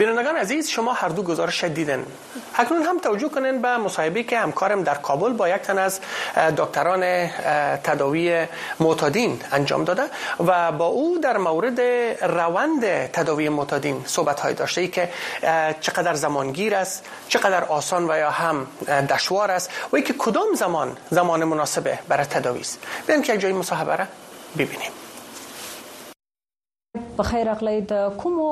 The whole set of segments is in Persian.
بینندگان عزیز شما هر دو گزارش دیدن اکنون هم توجه کنین به مصاحبه که همکارم در کابل با یک تن از دکتران تداوی معتادین انجام داده و با او در مورد روند تداوی معتادین صحبت های داشته ای که چقدر زمانگیر است چقدر آسان و یا هم دشوار است و که کدام زمان زمان مناسبه برای تداوی است. بیاین که یک جای مصاحبه را ببینیم. په خیر اغلی د کومو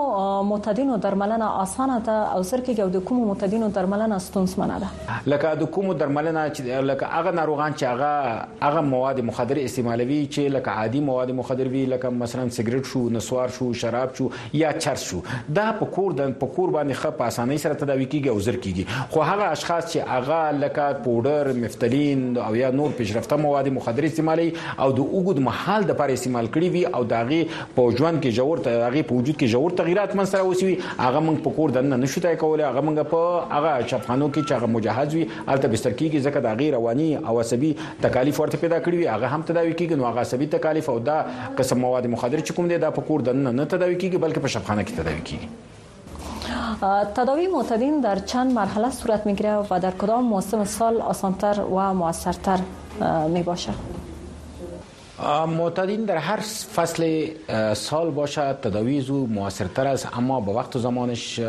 معتادینو درملنه اسانه ده او سر کې د کومو معتادینو درملنه ستونزمنه ده؟ لکه د کومو درملنه چې لکه هغه ناروغان چې هغه هغه مواد مخدر استعمالوي چې لکه عادي مواد مخدر وي لکه مثلا سیګریټ شو نسوار شو شراب شو یا چرس شو. دا په کور د په کور باندې خپ اسانۍ سره تداوي کیږي او زر کیږي. خو هغه اشخاص چې هغه لکه پودر مفتلین او یا نور پیشرفته مواد مخدر استعمالي او د اوګد محل د پر استعمال کړي وي او داغي په ژوند کې جوړ ته هغه په وجود کې جوړ تغیرات من سره وسی هغه موږ په کور دنه نشو تای کولای. هغه موږ په هغه چپخانو کې چې هغه مجهز وي البته بستر کېږي ځکه د غیر رواني او عصبي تکالیف ورته پیدا کړی وي. هغه هم تداوي کېږي نو هغه عصبي تکالیف او دا قسم مواد مخدر چې کوم دي دا په کور دنه نه تداوي کېږي بلکې په شپخانه کې تداوي کېږي تداوی معتادین در چند مرحله صورت میگیره و در کدام موسم سال آسانتر و موثرتر می باشه معتادین در هر فصل سال باشه تداوی زو موثرتر است اما به وقت و زمانش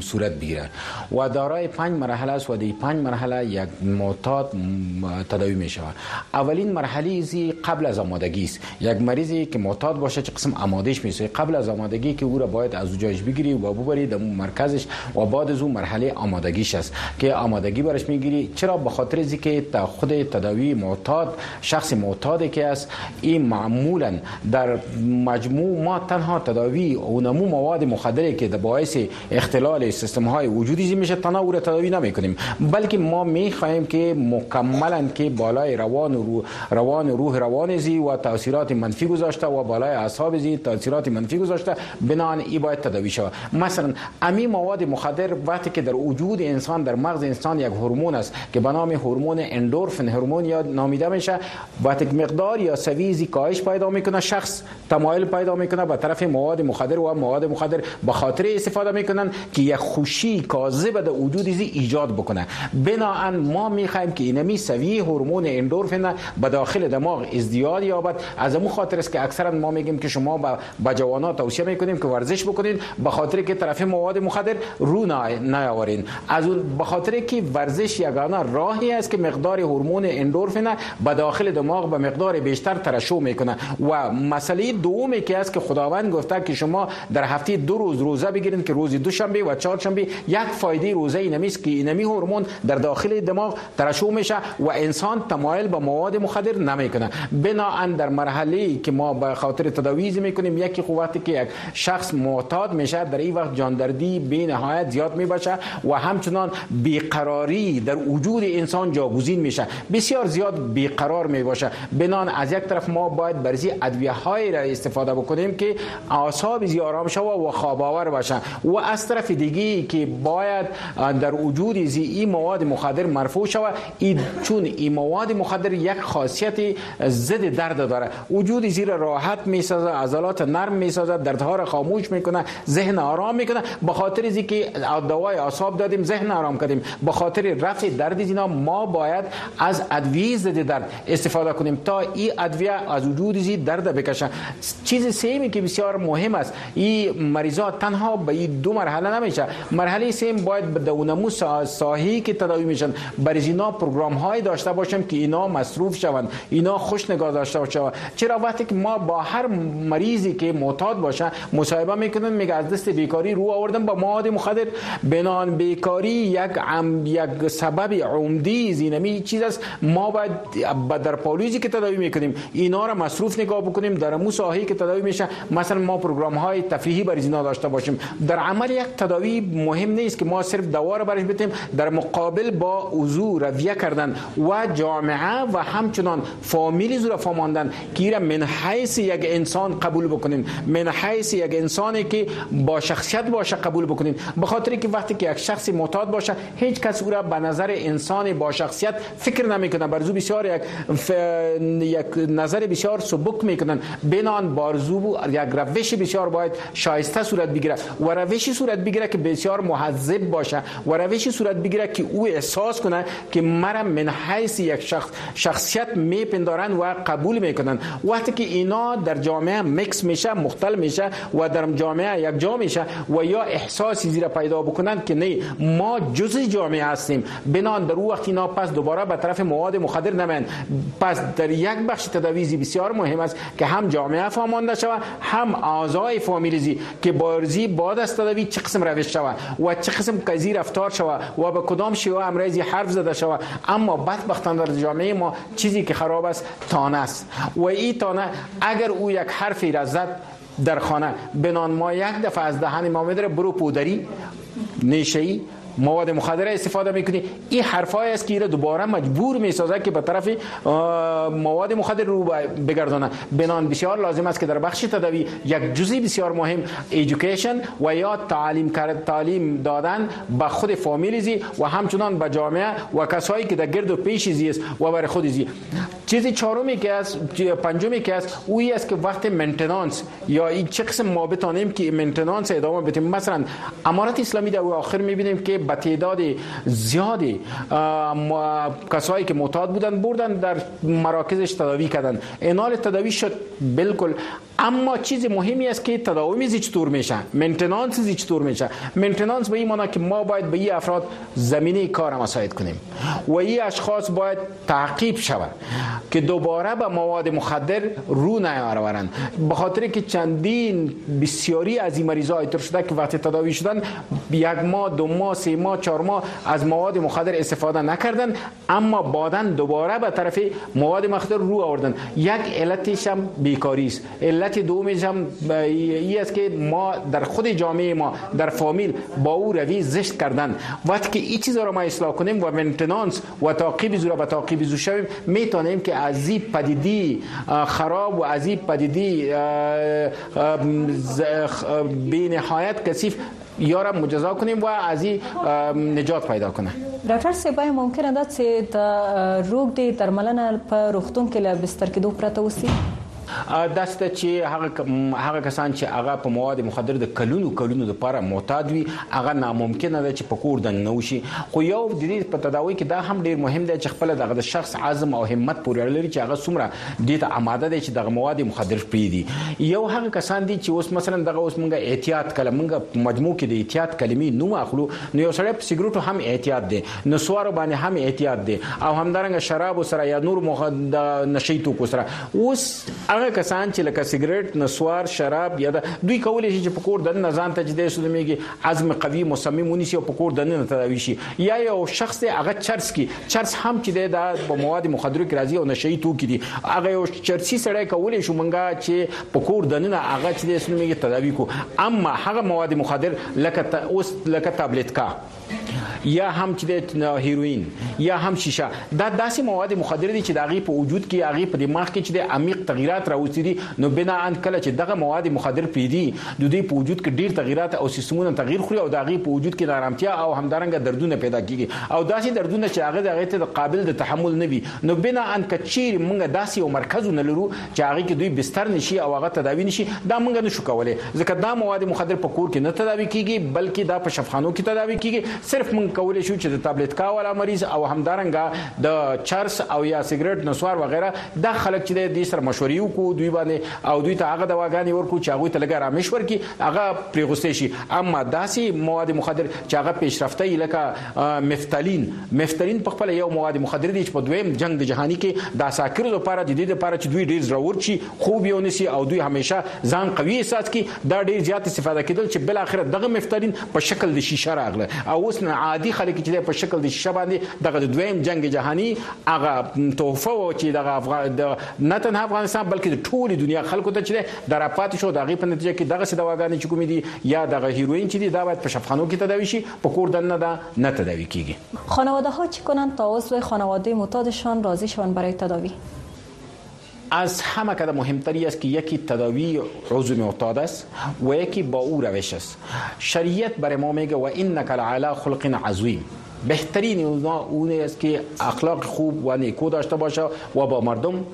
صورت بگیره و دارای پنج مرحله است و دی پنج مرحله یک معتاد تداوی می شود اولین مرحله زی قبل از آمادگی است. یک مریضی که معتاد باشه چه قسم آمادش میشه قبل از آمادگی که او را باید از جایش بگیری و ببری در مرکزش و بعد از اون مرحله آمادگیش است. که آمادگی برش می‌گیری. چرا؟ به خاطر که خود تداوی معتاد شخص معتادی که است این معمولا در مجموع ما تنها تداوی و نمو مواد مخدره که باعث اختلال سیستم های وجودی میشه تنها او تداوی نمی کنیم بلکه ما می خواهیم که مکملا که بالای روان و روح روان روح روان زی و تاثیرات منفی گذاشته و بالای اعصاب زی تاثیرات منفی گذاشته بنا ای باید تداوی شود مثلا امی مواد مخدر وقتی که در وجود انسان در مغز انسان یک هورمون است که به نام هورمون اندورفین هورمون یا نامیده میشه وقتی مقدار یا سویزی کاهش پیدا می‌کنه شخص تمایل پیدا می‌کنه به طرف مواد مخدر و مواد مخدر. به خاطر استفاده می‌کنن که یک خوشی کاذب در وجود زی ایجاد بکنه. بناهن ما می‌خوایم که اینمی سوی هورمون اندورفین به داخل دماغ ازدیاد یابد. از امو خاطر است که اکثرا ما میگیم که شما به جوانان توصیه می‌کنیم که ورزش بکنین. به خاطر که طرف مواد مخدر رو نیاورین. از اون به خاطر که ورزش یگانه راهی است که مقدار هورمون اندورفین به داخل دماغ به مقدار بیشتر ترشح می‌کنه. و مسئله دومی که است که خداوند گفته که شما در هفته دو روز روزه بگیرید که روز دوشنبه و چهارشنبه یک فایده روزه اینمی است که اینمی هورمون در داخل دماغ ترشح میشه و انسان تمایل به مواد مخدر نمی‌کنه. بناهن در مرحله که ما به خاطر تداویز می‌کنیم یکی قوتی که یک شخص معتاد میشه در این وقت جاندردی به نهایت زیاد می‌باشه و همچنان بیقراری در وجود انسان جاگزین میشه. بسیار زیاد بیقرار می‌باشه. بنان یک طرف ما باید برزی ادویه های را استفاده بکنیم که اعصاب زی آرام شوه و خواب آور باشه و از طرف دیگه که باید در وجود زی این مواد مخدر مرفوع شوه این چون این مواد مخدر یک خاصیت ضد درد داره. وجود زی را راحت می‌سازه عضلات نرم می‌سازه دردها را خاموش می‌کنه ذهن آرام می‌کنه. به خاطر از که دوای اعصاب دادیم ذهن آرام کردیم. به خاطر رفع درد اینا ما باید از ادویه ضد درد استفاده کنیم تا این ادویه از وجود زی درد بکشن چیز سیمی که بسیار مهم است این مریضا تنها به این دو مرحله نمیشه. مرحله سیم باید به دونمو ساحی که تداوی میشن. برای اینا پروگرام های داشته باشیم که اینا مصروف شوند. اینا خوش نگاه داشته باشند چرا وقتی که ما با هر مریضی که معتاد باشه مصاحبه می‌کنن میگه از دست بیکاری رو آوردن با مواد مخدر. بنان بیکاری یک عم یک سبب عمدی زینمی چیز است. ما باید در پالیزی که تداوی می‌کنیم اینا را مصروف نگاه بکنیم. در مو ساحی که تداوی میشه مثلا ما پروگرام های تفریحی برای اینا داشته باشیم. در عمل یک تداوی مهم نیست که ما صرف دوا را برش بدیم در مقابل با وضو رویه کردن و جامعه و همچنان فامیلی زور فاماندن که من حیث یک انسان قبول بکنین من حیث یک انسانی که با شخصیت باشه قبول بکنین به خاطر که وقتی که یک شخص معتاد باشه هیچ کس او را به نظر انسان با شخصیت فکر نمی‌کنه. برزو بسیار یک ف... یک نظر بسیار سبک می‌کنن. بنان بارزو یک روش بسیار باید شایسته صورت بگیره و روشی صورت بگیره که بسیار محذب باشه و روشی صورت بگیره که او احساس کنه که مرا من حیث یک شخص شخصیت میپندارن و قبول می‌کنن. وقتی که اینا در جامعه مکس میشه مختل میشه و در جامعه یک جا میشه و یا احساسی زیر پیدا بکنن که نه ما جزء جامعه هستیم. بنان در او وقت اینا پس دوباره به طرف مواد مخدر نمین پس در یک بخش تداویزی بسیار مهم است که هم جامعه فهمانده شود هم اعضای فامیلیزی که بارزی بعد از تداوی چه قسم روش شود و چه قسم قضیه رفتار شود و به کدام شیوه امراضی حرف زده شود. اما بدبختانه در جامعه ما چیزی که خراب است تانه است. و این تانه اگر او یک حرفی را زد در خانه بنان ما یک دفعه از دهن ما میداره برو پودری نیشهی مواد مخدر استفاده می‌کنی. این حرفای است که ایره دوباره مجبور می‌سازه که به طرف مواد مخدر رو بگردانه. بنان بسیار لازم است که در بخش تداوی یک جزئی بسیار مهم ایژوکیشن و یا تعلیم تعلیم دادن به خود فامیلیزی و همچنان به جامعه و کسایی که در گرد و پیش است و بر خود زی. چیز چهارمی که است پنجمی که است اوی است که وقت منتنانس یا این چه قسم ما بتانیم که منتنانس ادامه بدیم. مثلا امارات اسلامی در آخر می‌بینیم که به تعداد زیادی کسایی که معتاد بودن بردن در مراکزش تداوی کردن. انال تداوی شد بالکل. اما چیز مهمی است که تداوی زی چطور میشه. منتنانس زی چطور میشه. منتنانس به این معنی که ما باید به این افراد زمینه کار مساعد کنیم. و این اشخاص باید تعقیب شود که دوباره به مواد مخدر رو نیاورند به خاطر که چندین بسیاری از این مریضا ایتر شده که وقتی تداوی شدن یک ماه دو ماه سه ماه چهار ماه از مواد مخدر استفاده نکردن اما بعدن دوباره به طرف مواد مخدر رو آوردن. یک علتش هم بیکاری است. علت دومش هم این است که ما در خود جامعه ما در فامیل با او روی زشت کردن. وقتی که این چیزا رو ما اصلاح کنیم و منتنانس و تعقیب زورا به تعقیب زور شویم می‌تونیم که از این پدیدی خراب و از این پدیدی بی نهایت کثیف یارم مجزا کنیم و از این نجات پیدا کنه ډاکټر سیبای ممکنه ده چې د روغ دی درملنه په روغتون کې له بستر کېدو پرته وسی داسته چې هغه هغه کسان چې هغه په مواد مخدر د کلونو کلونو لپاره معتاد وي هغه ناممکنه ده چې په کور د نوشي خو یو د دې په تداوی کې دا هم ډیر مهم دی چې خپل دغه شخص عزم او همت پورې لري چې هغه څومره د ته آماده دي چې دغه مواد مخدر پریدي یو هغه کسان دي چې اوس مثلا دغه اوس مونږه احتیاط کله مونږه مجموع کې د احتیاط کلمې نو اخلو نو یو سره په سیګریټو هم احتیاط دي نو سوار باندې هم احتیاط دي او همدارنګه شراب سره یا نور مخدر نشي توکو سره. اوس هغه کسان چې لکه سیګریټ نسوار شراب یا دوی کولای شي چې په کور د نزان ته جدي سودمېږي عزم قوي مصمم ونیسي او په کور د نه تداوي شي. یا یو شخص هغه چرس کی چرس هم چې د مواد مخدر کې راځي او نشي توکي دي. هغه یو چرسي سړی کولای شو مونږه چې په کور د نه هغه چې سودمېږي تداوي کو اما هغه مواد مخدر لکه اوس لکه تابلت کا یا هم چې د هیروین یا هم شیشه. دا داسې مواد مخدر دي چې د هغه په وجود کې هغه په دماغ کې چې د عمیق تغیرات راوستي دي نو بنا ان کله چې دغه مواد مخدر پیدي د دې په وجود کې ډیر تغیرات او سیستمونه تغییر خوري او د هغه په وجود کې نارامتیا او همدارنګه دردونه پیدا کیږي او داسې دردونه چې هغه دغه ته قابل د تحمل نه وي. نو بنا ان کچیر موږ داسې یو مرکز نه لرو چې هغه کې دوی بستر نشي او هغه تداوی نشي دا موږ نشو کولای. ځکه دا مواد مخدر په کور کې نه تداوی کیږي بلکې دا په شفخانو کې تداوی کیږي صرف موږ کولای شو چې د تابلت کا ولا مریض او همدارنګه د چرس او یا سیګریټ نسوار وغیرہ دا خلک چې د دې سره مشورې وکړو دوی باندې او دوی ته هغه دواګانې ورکو چې هغه ته لګا رامشور کی هغه پریغوستې شي. اما داسې مواد مخدر چې هغه پیشرفته لکه مفتالین. مفتالین په خپل یو مواد مخدر دي چې په دویم جنگ د جهانی کې د اساکر لپاره د دې لپاره چې دوی ډیر ضرور شي خوب یو نسی او دوی همیشه ځان قوي احساس کی دا ډیر زیات استفاده کیدل چې بل اخر دغه مفتالین په شکل د شیشه راغله. او اوس عادي خلک چې په شکل د شیشه باندې دغه دویم جنگ جهانی هغه تحفه و چې دغه افغان نه تنها افغانستان بلکې د ټولي دنیا خلکو ته چې د راپات شو. دغه په نتیجه کې دغه دواګانې چې کوم دي یا دغه هیروین چې دي دا باید په شفخانو کې تداوی شي. په کور دنه دا نه تداوی کیږي خانواده ها چی کنند تا عضو خانواده معتادشان راضی شوند برای تداوی از همه کده مهمتری است که یکی تداوی عضو معتاد است و یکی با او روش است. شریعت برای ما میگه و انک لعلی خلق عظیم. بهترین اون است که اخلاق خوب و نیکو داشته باشه و با مردم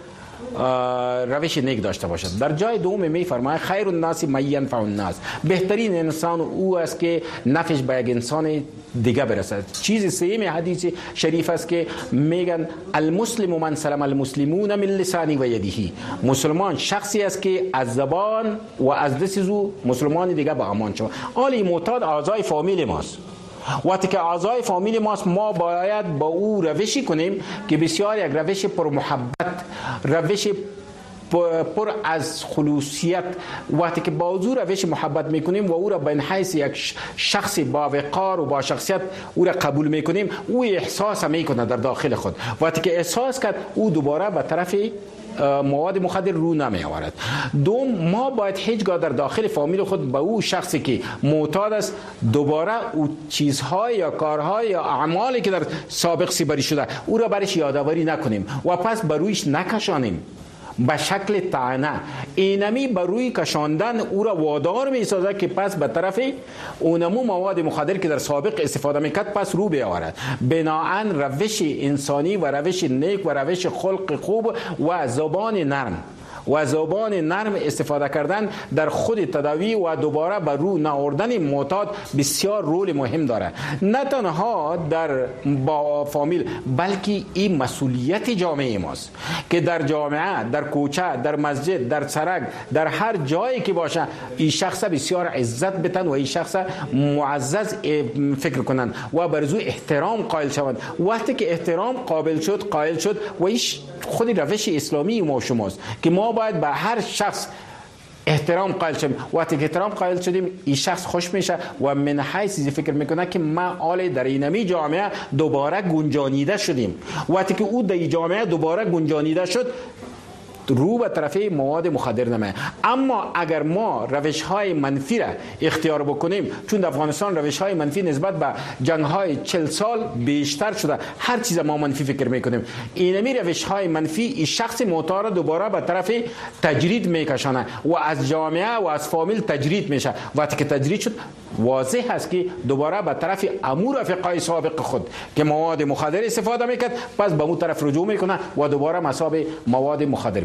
روش نیک داشته باشد. در جای دوم می فرماید خیر الناس من ينفع الناس. بهترین انسان او است که نفعش به یک انسان دیگه برسد. چیز سیم حدیث شریف است که میگن المسلم من سلم المسلمون من لسانی و یدیه مسلمان شخصی است که از زبان و از دست مسلمان دیگه به امان شود آلی معتاد اعضای فامیل ماست. وقتی که اعضای فامیل ماست ما باید با او روشی کنیم که بسیار یک روش پر محبت روش پر از خلوصیت. وقتی که با حضور روش محبت می‌کنیم و او را به حیث یک شخص با وقار و با شخصیت او را قبول می‌کنیم او احساس می‌کنه در داخل خود. وقتی که احساس کرد او دوباره به طرف مواد مخدر رو نمی آورد دوم ما باید هیچگاه در داخل فامیل خود به او شخصی که معتاد است دوباره او چیزهای یا کارهای یا اعمالی که در سابق سیبری شده او را برش یادآوری نکنیم و پس بر رویش نکشانیم. به شکل تعنه اینمی بر روی کشاندن او را وادار می سازد که پس به طرف اونمو مواد مخدر که در سابق استفاده می‌کرد پس رو بیاورد. بناهن روش انسانی و روش نیک و روش خلق خوب و زبان نرم. و زبان نرم استفاده کردن در خود تداوی و دوباره بر رو ناوردن معتاد بسیار رول مهم داره. نه تنها در با فامیل بلکه این مسئولیت جامعه ماست که در جامعه در کوچه در مسجد در سرک در هر جایی که باشه این شخص بسیار عزت بتن و این شخص معزز فکر کنند و بر احترام قائل شوند. وقتی که احترام قابل شد قائل شد و ایش خود روش اسلامی ما شماست که ما باید به هر شخص احترام قائل شدیم. وقتی که احترام قائل شدیم این شخص خوش میشه و من حیث فکر می‌کنه که ما آل در اینمی جامعه دوباره گنجانیده شدیم. وقتی که او در جامعه دوباره گنجانیده شد رو به طرف مواد مخدر نمه. اما اگر ما روش های منفی را اختیار بکنیم چون در افغانستان روش های منفی نسبت به جنگ های چل سال بیشتر شده هر چیز ما منفی فکر می‌کنیم. اینمی روش های منفی این شخص معتار دوباره به طرف تجرید میکشانه و از جامعه و از فامیل تجرید میشه. وقتی که تجرید شد واضح است که دوباره به طرف امور رفقای سابق خود که مواد مخدر استفاده می‌کرد پس به اون طرف رجوع می‌کنه و دوباره مصاب مواد مخدر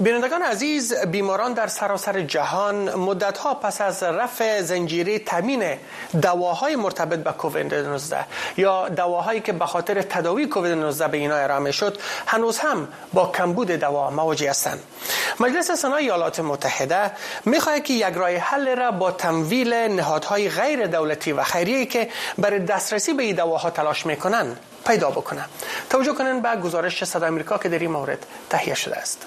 بینندگان عزیز بیماران در سراسر جهان مدتها پس از رفع زنجیره تامین دواهای مرتبط به کووید 19 یا دواهایی که به خاطر تداوی کووید 19 به اینا ارائه شد هنوز هم با کمبود دوا مواجه هستند. مجلس سنا ایالات متحده می‌خواهد که یک راه حل را با تمویل نهادهای غیر دولتی و خیریه که برای دسترسی به این دواها تلاش می‌کنند پیدا بکنه توجه کنن به گزارش صدا امریکا که در این مورد تهیه شده است.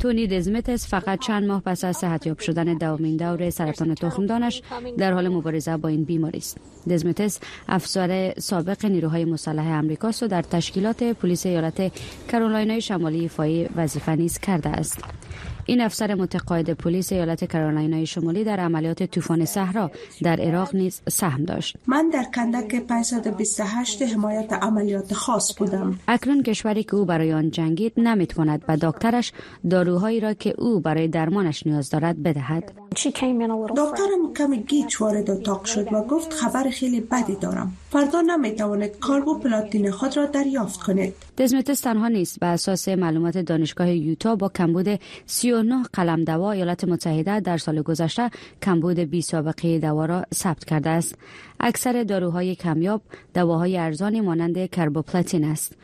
تونی دزمتس فقط چند ماه پس از صحتیاب شدن دومین دور سرطان تخمدانش در حال مبارزه با این بیماری است. دزمتس افسر سابق نیروهای مسلح امریکاست و در تشکیلات پلیس ایالت کرولینای شمالی ایفای وظیفه نیز کرده است. این افسر متقاعد پلیس ایالت کرولینای شمالی در عملیات طوفان صحرا در عراق نیز سهم داشت. من در کندک 528 حمایت عملیات خاص بودم. اکنون کشوری که او برای آن جنگید نمی‌تواند به دکترش داروهایی را که او برای درمانش نیاز دارد بدهد. دکترم کمی گیج وارد اتاق شد و گفت خبر خیلی بدی دارم. فردا نمی‌تواند پلاتین خود را دریافت کنید. دزمتس تنها نیست به اساس معلومات دانشگاه یوتا با کمبود 39 قلم دوا ایالات متحده در سال گذشته کمبود بی سابقه دوا را ثبت کرده است اکثر داروهای کمیاب دواهای ارزانی مانند کربوپلاتین است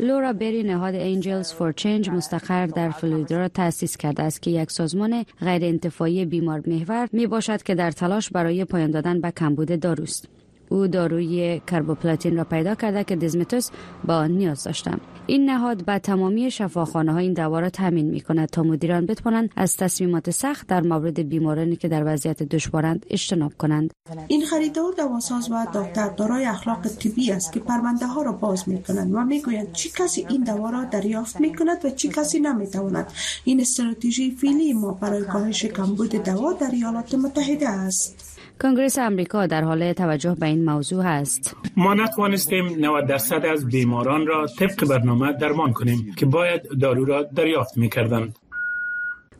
لورا بری نهاد انجلز فور چنج مستقر در فلوریدا را تأسیس کرده است که یک سازمان غیر انتفاعی بیمار محور می باشد که در تلاش برای پایان دادن به کمبود داروست. او داروی کربوپلاتین را پیدا کرده که دزمتوس با آن نیاز داشتند این نهاد به تمامی شفاخانه ها این دوا را تامین می کند تا مدیران بتوانند از تصمیمات سخت در مورد بیمارانی که در وضعیت دشوارند اجتناب کنند. این خریدار دواساز و دکتر دارای اخلاق طبی است که پرونده ها را باز می کنند و می گویند چی کسی این دوا را دریافت می کند و چی کسی نمی تواند این استراتژی فعلی ما برای کاهش کمبود دوا در ایالات متحده است. کنگرس امریکا در حال توجه به این موضوع است ما نتوانستیم 90 درصد از بیماران را طبق برنامه درمان کنیم که باید دارو را دریافت می کردند.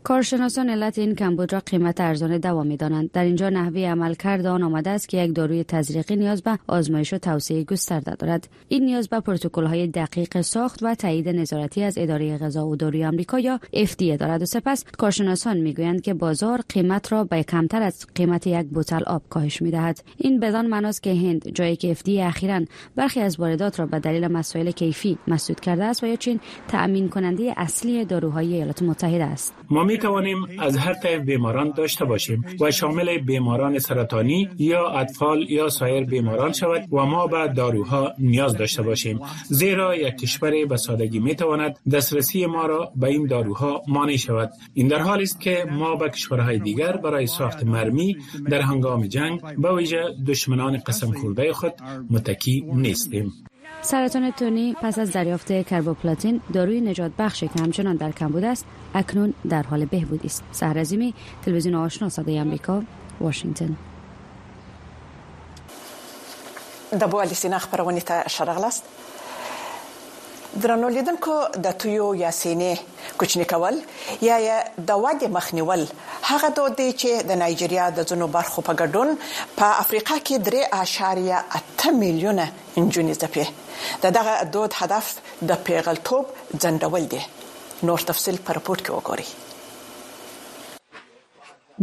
کارشناسان علت این کمبود را قیمت ارزان دوا دانند در اینجا نحوه عمل کرده آن آمده است که یک داروی تزریقی نیاز به آزمایش و توسعه گسترده دارد. این نیاز به پروتکل های دقیق ساخت و تایید نظارتی از اداره غذا و داروی آمریکا یا FDA دارد. و سپس کارشناسان می‌گویند که بازار قیمت را به کمتر از قیمت یک بوتل آب کاهش می‌دهد. این بدان معناست که هند جایی که FDA اخیرا برخی از واردات را به دلیل مسائل کیفی مسدود کرده است و یا چین تأمین کننده اصلی داروهای ایالات متحده است. توانیم از هر طیف بیماران داشته باشیم و شامل بیماران سرطانی یا اطفال یا سایر بیماران شود و ما به داروها نیاز داشته باشیم. زیرا یک کشور به سادگی می تواند دسترسی ما را به این داروها مانع شود. این در حالی است که ما به کشورهای دیگر برای ساخت مرمی در هنگام جنگ به ویژه دشمنان قسم خورده خود متکی نیستیم. سرطان تونی پس از دریافت کربوپلاتین داروی نجات بخشی که همچنان در کمبود است اکنون در حال بهبودی است. سهر تلویزیون آشنا صدای امریکا واشنگتن. د بوالي سینا خبرونه ته شرغلاست درنو لیدونکو د تویو یا سینې کوچنی کول یا د وادي مخنیول هغه دود دی چې د نایجیریا د ځینو برخو په ګډون په افریقا کې 3.8 میلیونه انجونې زپې د دغه دود هدف د پیغلتوب ځندول دی. نور تفصيل پر رپورت کې وګورئ.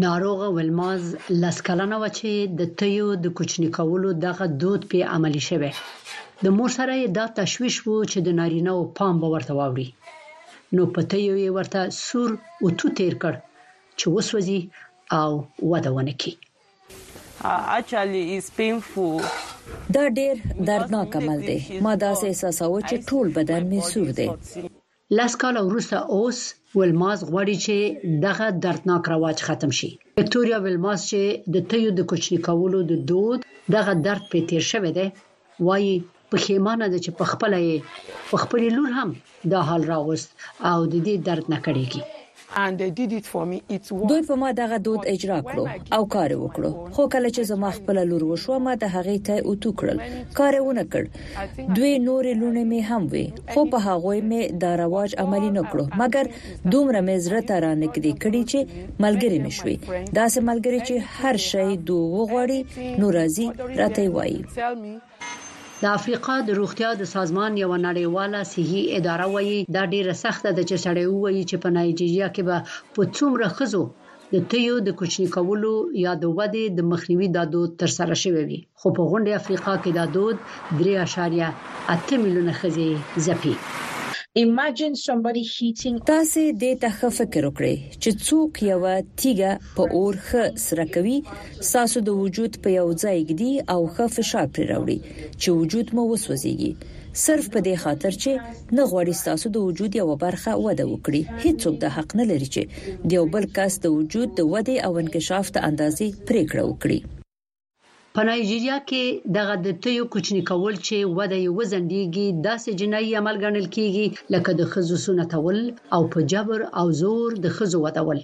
ناروغ ولماز لسکلانه و چې د تیو د کوچنی کولو دغه دود په عملی شوه د مور سره دا تشويش وو چې د نارینه او پام به ورته واوري نو پته یې ورته سور او تو تیر کړ چې وسوځي او وده ونه کی دا ډیر دردناک عمل دی. ما دا احساساو چې ټول بدن می سور دی. لاس کال وروسته اوس ولماز غوړي چې دغه دردناک رواج ختم شي. وکټوريا ولماز چې د تیو د کوچنی کولو د دود دغه درد په تیر شوه دی وایي پښیمانه ده چې په خپل یې په خپل لور هم دا حال راوست او د دې درد نه کړيږي دوی په ما دغه دود اجرا کړو او کار وکړو. خو کله چې زما خپل لور وشو ما د هغې ته اوتو کړل. کار ونه کړ. دوی نور لونه می هم وي خو په هغه می دا رواج عملی نه کړو. مګر دومره مې زړه ته را نکدي کړي چې ملګری مشوي دا سه ملګری چې هر شی دوه وغوړي نو راځي راته وایي د افریقا د روغتیا د سازمان یو نړیواله صحي اداره وایي دا ډیره سخته ده چې سړی وایي چې په نایجیریا کې به په څومره خزو د تیو د کوچنی کولو یا د ودې د مخنیوي د دود تر سره شوی وي. خو په غونډه افریقا کې د دود 3.8 میلیونه خزي زپی تاسو د ته فکر وکړئ چې څوک یو تیګه په اور خ سره کوي. ساسو د وجود په یو ځای کې او خ فشار پر راوړي چې وجود مو وسوځيږي صرف په دې خاطر چې نه غوړي تاسو د وجود یو برخه وده وکړي. هیڅوک د حق نه لري چې د یو بل کس د وجود د وده او انکشاف ته اندازې پریکړه وکړي په نایجیریا کې دغه د تیو کوچنی کول چې وده یې وزندېږي داسې جنایي عمل ګڼل کیږي لکه د خزو سنتول او په جبر او زور د خزو ودول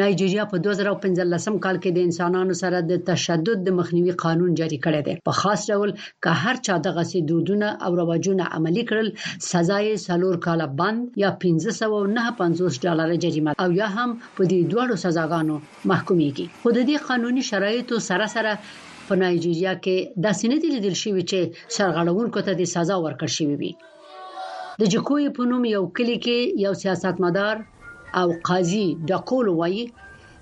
نایجیریا په 2015 کال کې د انسانانو سره د تشدد د مخنیوي قانون جاری کړی دی. په خاص ډول که هر چا دغه سي دودونه او رواجونه عملي کړل سزا یې سلور کاله بند یا 1550 ډالر جریمه او یا هم په دې دوړو سزاګانو محکوميږي خو د دې قانوني شرایطو سره سره په نایجیریا کې د سینې لیدل شوی چې سرغړونکو ته د سزا ورکړ شوی وي. د جکوې په نوم یو کلی کې یو سیاستمدار او قاضي ډاکول وایي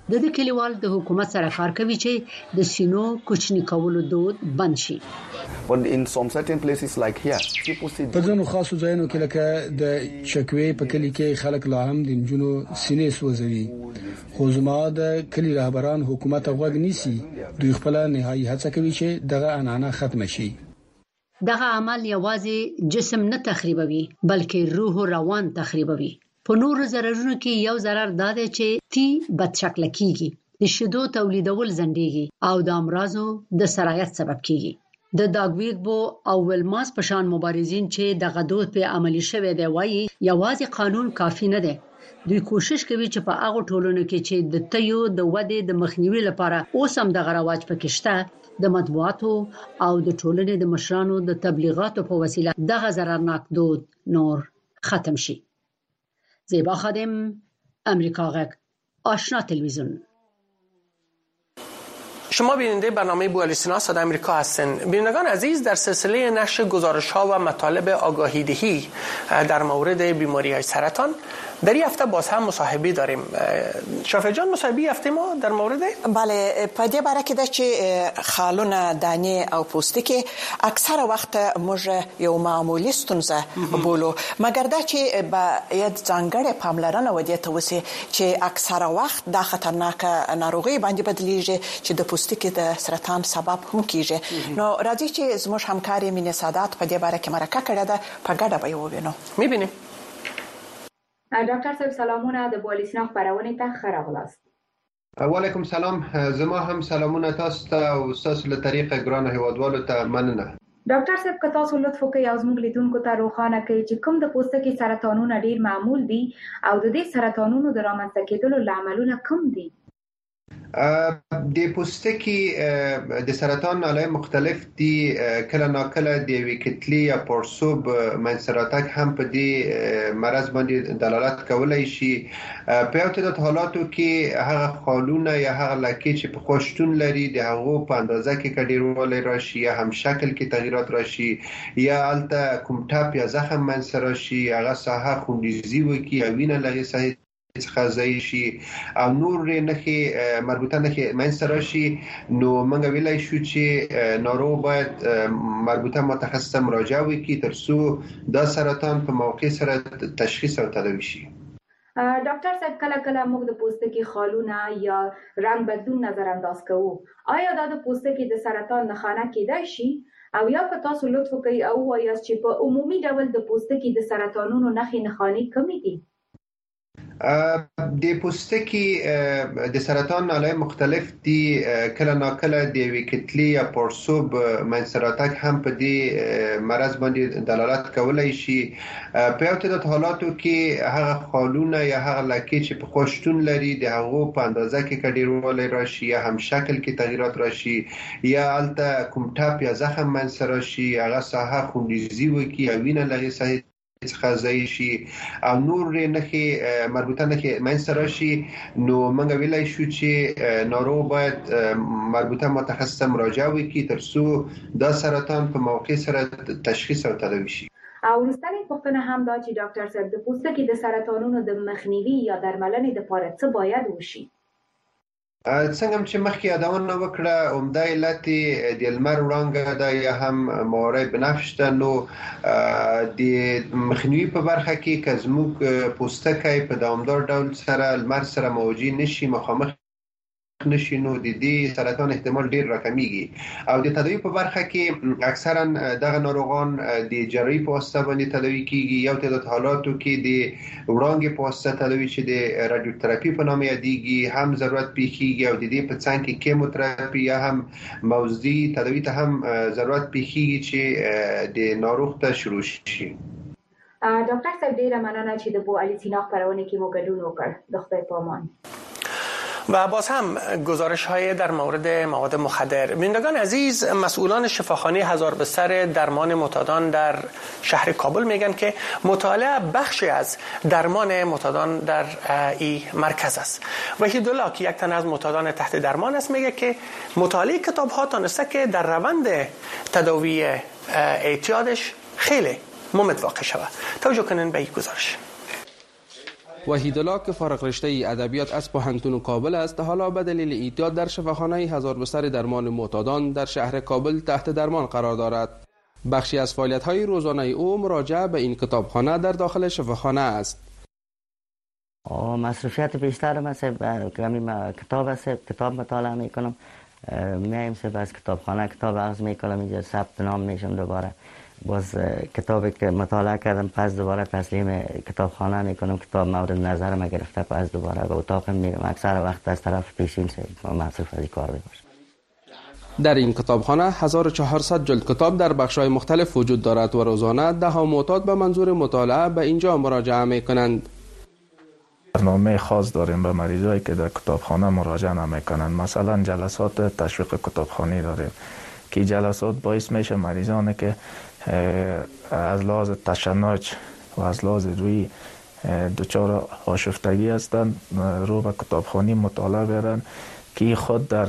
د دې کلیوال د حکومت سره کار کوي چې د سینو کوچنی کولو دود بند شي. په ځینو خاصو ځایونو کې لکه د چکوي په کلی کې خلک لا هم د جنونو سینې سوځوي. خو زما د کلی رهبران حکومت غوږ نیسي دوی خپل نهایي هڅه کوي چې دغه انانه ختم شي. دغه عمل یوازې جسم نه تخریبوي بلکې روح او روان تخریبوي په نورو ضررونو کې یو ضرر دا دی چې تی بد شکل کیږي د شیدو تولیدول زندېږي او د امراضو د سرایت سبب کیږي. د داګویګبو او ولماس په شان مبارزین چې د غدود په عملی شوه دی وایي یوازې قانون کافی نه دی. دوی کوشش کوي چې په هغه ټولنو کې چې د تیو د ودې د مخنیوي لپاره اوس هم د غرواج پکې شته د مطبوعاتو او د ټولنې د مشرانو د تبلیغاتو په وسیله دغه ضررناک دود نور ختم شي زیبا خادم امریکا آشنا تلویزیون. شما بیننده برنامه بوالیسینا صدا امریکا هستین. بینندگان عزیز در سلسله نشر گزارش ها و مطالب آگاهی دهی در مورد بیماری های سرطان در این هفته باز هم مصاحبه داریم. شافع جان مصاحبه هفته ما در مورد؟ بله په دې باره کې د چې خالونه دانه او پوستکي اکثره وخت موږ یو معمولی ستونزه بولو. مګر دا چې باید ځانګړې پاملرنه ودی ته وسی چې اکثره وخت دا خطرناک ناروغي باندې بدلیږي چې د پوستکي د سرطان سبب هم کیږي. نو راځي چې زموږ همکاري مینه سادات په دې باره کې مرکه کړې ده په ګډه به یو وینو میبینیم ډاکټر صاحب سلامونه. د بولیسنا خبرونه ته خراغلاست وعلیکم سلام. زما هم سلامونه تاسو ته او تاسو له طریقه ګران هیوادوالو ته مننه. ډاکټر صاحب که تاسو لطف وکړئ او زموږ لیدونکو ته روښانه کړئ چې کوم د پوستکي سرطانونه ډیر معمول دي او د دې سرطانونو د رامنځته کېدلو لاملونه کوم دي د پوستکي د سرطان علای مختلف دي کله ناکله د ویکټلی یا پورسوب منسراتک هم په دې مرض باندې دلالت کولای شي په یو تعداد حالاتو کې هغه خالونه یا هغه لکې چې په خوشتون لري د هغه په اندازه کې کډیروالی راشي یا هم شکل کې تغیرات راشي یا الته کوم ټاپ یا زخم منسر راشي هغه ساحه خونریزي وکي او وینه لغې ساحه څخه ځای شي. او نور نخي مربوطه نخي منځ راشي. نو موږ ویلای شو چې ناروغ باید مربوطه متخصص مراجعه وکړي ترڅو دا سرطان په موقع سره تشخیص او تداوی شي. ډاکټر صاحب کله کله موږ د پوستکي خالونه یا رنگ بدلون نظر انداز کوو. آیا دا د پوستکي د سرطان نښانه کېدای شي؟ او یا که تاسو لطف وکړئ او وایاست چې په عمومي ډول د پوستکي د سرطانونو نښې نښانې کمی دي د پوستکي د سرطان علای مختلف دي کله ناکله د ویکټلی یا پورسوب منسراتک هم په دې مرض باندې دلالت کولای شي. په یو تعداد حالاتو کې هغه خالونه یا هغه لکې چې په خوشتون لري د هغه په اندازه کې کډیروالی راشي یا هم شکل کې تغیرات راشي یا الته کوم ټاپ یا زخم منسر راشي هغه ساحه خونریزي وکي او وینه لغې ساحه څخه ځای شي. او نور نخي مربوطه نخي منځ راشي. نو موږ ویلای شو چې ناروغ باید مربوطه متخصص مراجعه وکړي ترڅو دا سرطان په موقع سره تشخیص او تداوی شي. او وروستنی پوښتنه هم دا چې ډاکټر صاحب د پوستکي د سرطانونو د مخنیوي یا درملنې لپاره څه باید وشي څنګه چې مخکې یادونه وکړه عمده علت د لمر وړانګه د یا هم مورای بنفشته نو د مخنیوي په برخه کې کزموک پوستکای په دوامدار ډول سره لمر سره موجي نشي مخامخ نشي نو د دې سرطان احتمال ډیر راکمیږي او د تداوی په برخه کې اکثرا دغه ناروغان د جراحي په واسطه باندې تداوی کیږي یو تعداد حالاتو کې د وړانګې په واسطه تداوی چې د رادیوتراپي په نامه یادېږي هم ضرورت پیښیږي او د دې په څنګ کې کیموتراپي یا هم موضوعي تداوی ته هم ضرورت پیښیږي چې د ناروغ ته شروع شي ډاکټر صاحب ډیره مننه چې د بو علي سینا خبرونه کې مو ګډون وکړ د خدای په امان و باز هم گزارش های در مورد مواد مخدر. بینندگان عزیز مسئولان شفاخانه هزار بستر درمان متادان در شهر کابل میگن که مطالعه بخشی از درمان متادان در این مرکز است. وحید الله که یک تن از متادان تحت درمان است میگه که مطالعه کتاب ها تانسته که در روند تداوی اعتیادش خیلی ممد واقع شود. توجه کنین به این گزارش. وحیدالله که فارغ رشته ادبیات از پوهنتون کابل است حالا به دلیل ایجاد در شفاخانه هزار بستر درمان معتادان در شهر کابل تحت درمان قرار دارد. بخشی از فعالیت های روزانه او مراجعه به این کتابخانه در داخل شفاخانه است. مصرفیت بیشتر من کتاب است کتاب مطالعه می‌کنم. میایم سه از کتابخانه کتاب عرض می‌کنم اینجا ثبت نام میشم دوباره. باز کتابی که مطالعه کردم پس دوباره تسلیم کتابخانه می‌کنم. کتاب مورد نظر ما گرفته پس دوباره به اتاق میرم. اکثر وقت از طرف پیشین سه مصرف از کار باشم در این کتابخانه 1400 جلد کتاب در بخش‌های مختلف وجود دارد و روزانه ده ها معتاد به منظور مطالعه به اینجا مراجعه می کنند. برنامه خاص داریم به مریضایی که در کتابخانه مراجعه نمی‌کنند. مثلا جلسات تشویق کتابخانه داریم که جلسات باعث میشه مریضانی که از لحاظ تشنج و از لحاظ روی دچار آشفتگی هستند رو به کتابخانی مطالعه برن که خود در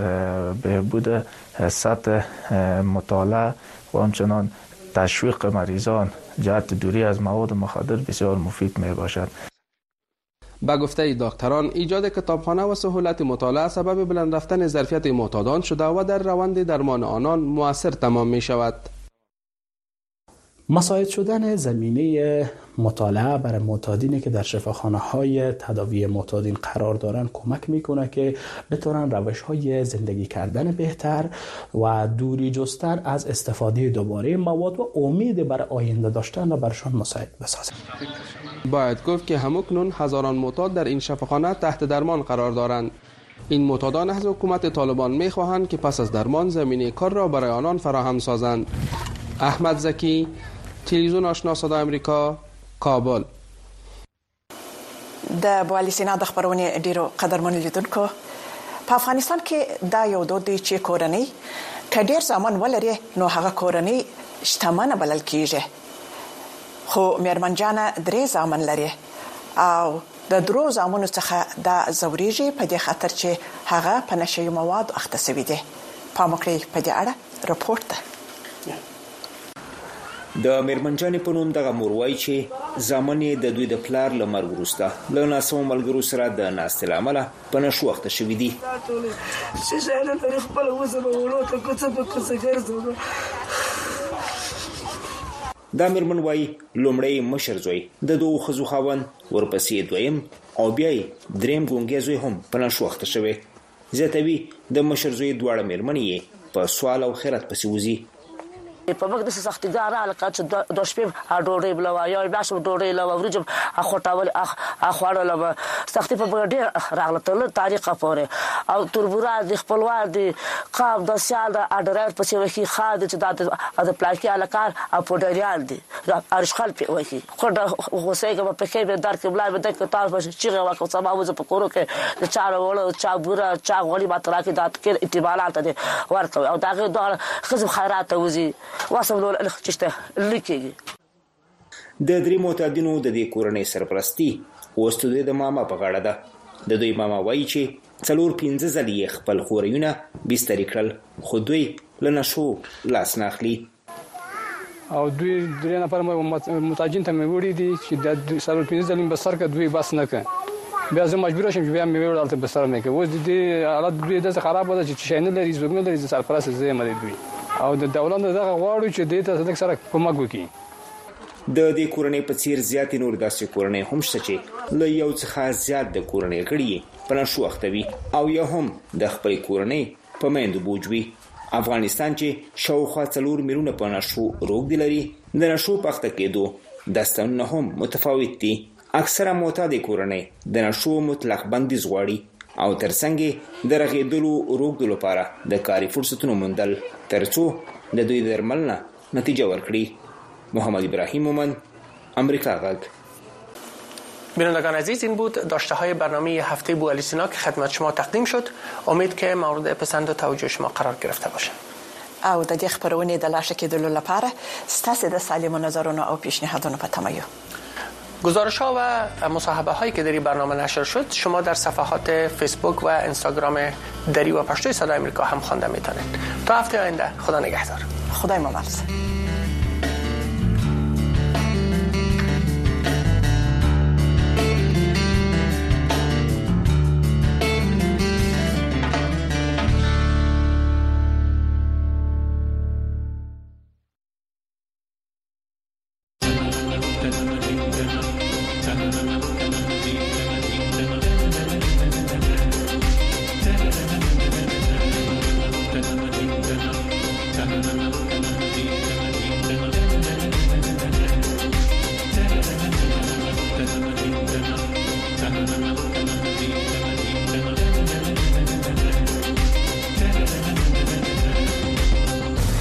بهبود سطح مطالعه و همچنان تشویق مریضان جهت دوری از مواد مخدر بسیار مفید می باشد. با گفته دکتران ایجاد کتابخانه و سهولت مطالعه سبب بلند رفتن ظرفیت معتادان شده و در روند درمان آنان موثر تمام می شود. مساعد شدن زمینه مطالعه برای معتادینی که در شفاخانه های تداوی معتادین قرار دارن کمک می‌کنه که بتونن روش های زندگی کردن بهتر و دوری جستر از استفاده دوباره مواد و امید برای آینده داشتن و برشان مساعد بسازن. باید گفت که همکنون هزاران معتاد در این شفاخانه تحت درمان قرار دارند. این معتادان از حکومت طالبان می‌خواهند که پس از درمان زمینه کار را برای آنان فراهم سازند. احمد زکی تلویزیون آشنا صدا امریکا کابل. د بوالی سینا د خبرونه ډیرو قدرمن لیدونکو په افغانستان کې دا یو دود دی چې کورنۍ کډیر سامان ولري نو هغه کورنۍ شتمنه بلل کیږي. خو میرمنجانه درې ځامن لري او د درو ځامنو څخه د زوريږي په دې خاطر چې هغه په نشي مواد اخته سوي دي. پامکړی په دې اړه رپورت ده د میرمنجانې په نوم دغه مور وایي چې ځامنې د دوی د پلار له مرګ وروسته. له ناسمو ملګرو سره د ناستې له امله په نشو وخته شوي دي. دا میرمن وایي لومړی مشر زوی د دوه خزو خاون ورپسې دویم او بیا دریم ګونګې زوی هم په نشو وخته شوی. زیاتوي د مشر زوی دواړه میرمنې په سوال او خیرت پسې وځي په موږ د سختګار علاقه چې د شپې ډوډۍ بل یا بیا شو ډوډۍ له ورجم اخوټاول اخواړل سختي په ډېر راغله تل تاریخ پورې او تربورا د خپلوار د قاب د سیال د اډرر په څیر کې خاد چې د پلاکی علاقه او پډریال دي ارشخل په وکی خو د غوسه په پکې به در کې بلای به د کتاب په چې واکو سبا وځ په کورو کې د چار وړو چا بورا چا غولي ماترا کې دات کې اعتبارات دي ورته او دا غو خزم خیرات وزي واسم لول چشته لیکيږي د درې معتادینو د دې کورنۍ سرپرستی اوس د ماما په غاړه ده. د دوی ماما وایي چې څلور پنځه ځلې خپل خوريونه بستر کړل خو دوی لنه شو لاس ناخلي او دوی درې نفر متاجین ته مې وړي دي چې د څلور پنځه ځلې بسر کې دوی بس نه کړ بیا زه مجبور شم چې بیا مې وړل ته بسر مې کې و دې حالت دوی د خراب وځي چې شاینه لري زوګنه لري سرپرست زه مې دوی او د دولت دغه غواړو چې دې ته صدق سره کومک وکړي. د دې کورنۍ په څیر زیات نور داسې کورنۍ هم شته چې له یو څخه زیات د کورنۍ غړي په نشو وختوي او یا هم د خپل کورنۍ په میندو بوجوي افغانستان چې شاوخوا څلور میلیونه په نشو روغ دي لري د نشو پخته کېدو داستانونه هم متفاوت دي. اکثره معتاد کورنۍ د نشو مطلق بندیز غواړي او ترڅنګ د رغېدلو روغ لپاره د کاري فرصتونو موندل. ترڅو د دوی درملنه نتیجه ورکړي. محمد ابراهیم مومن امریکا غږ. بینندگان عزیز این بود داشته های برنامه هفته بو سینا که خدمت شما تقدیم شد. امید که مورد پسند و توجه شما قرار گرفته باشه او د دې خبرونې د لاشه کېدلو لپاره ستاسو د سالمو نظرونو او پیشنهادونو په تمه یو گزارش ها و مصاحبه هایی که در این برنامه نشر شد شما در صفحات فیسبوک و اینستاگرام دری و پشتوی صدای امریکا هم خوانده می‌تونید. تا هفته آینده خدا نگهدار. خدای ممرز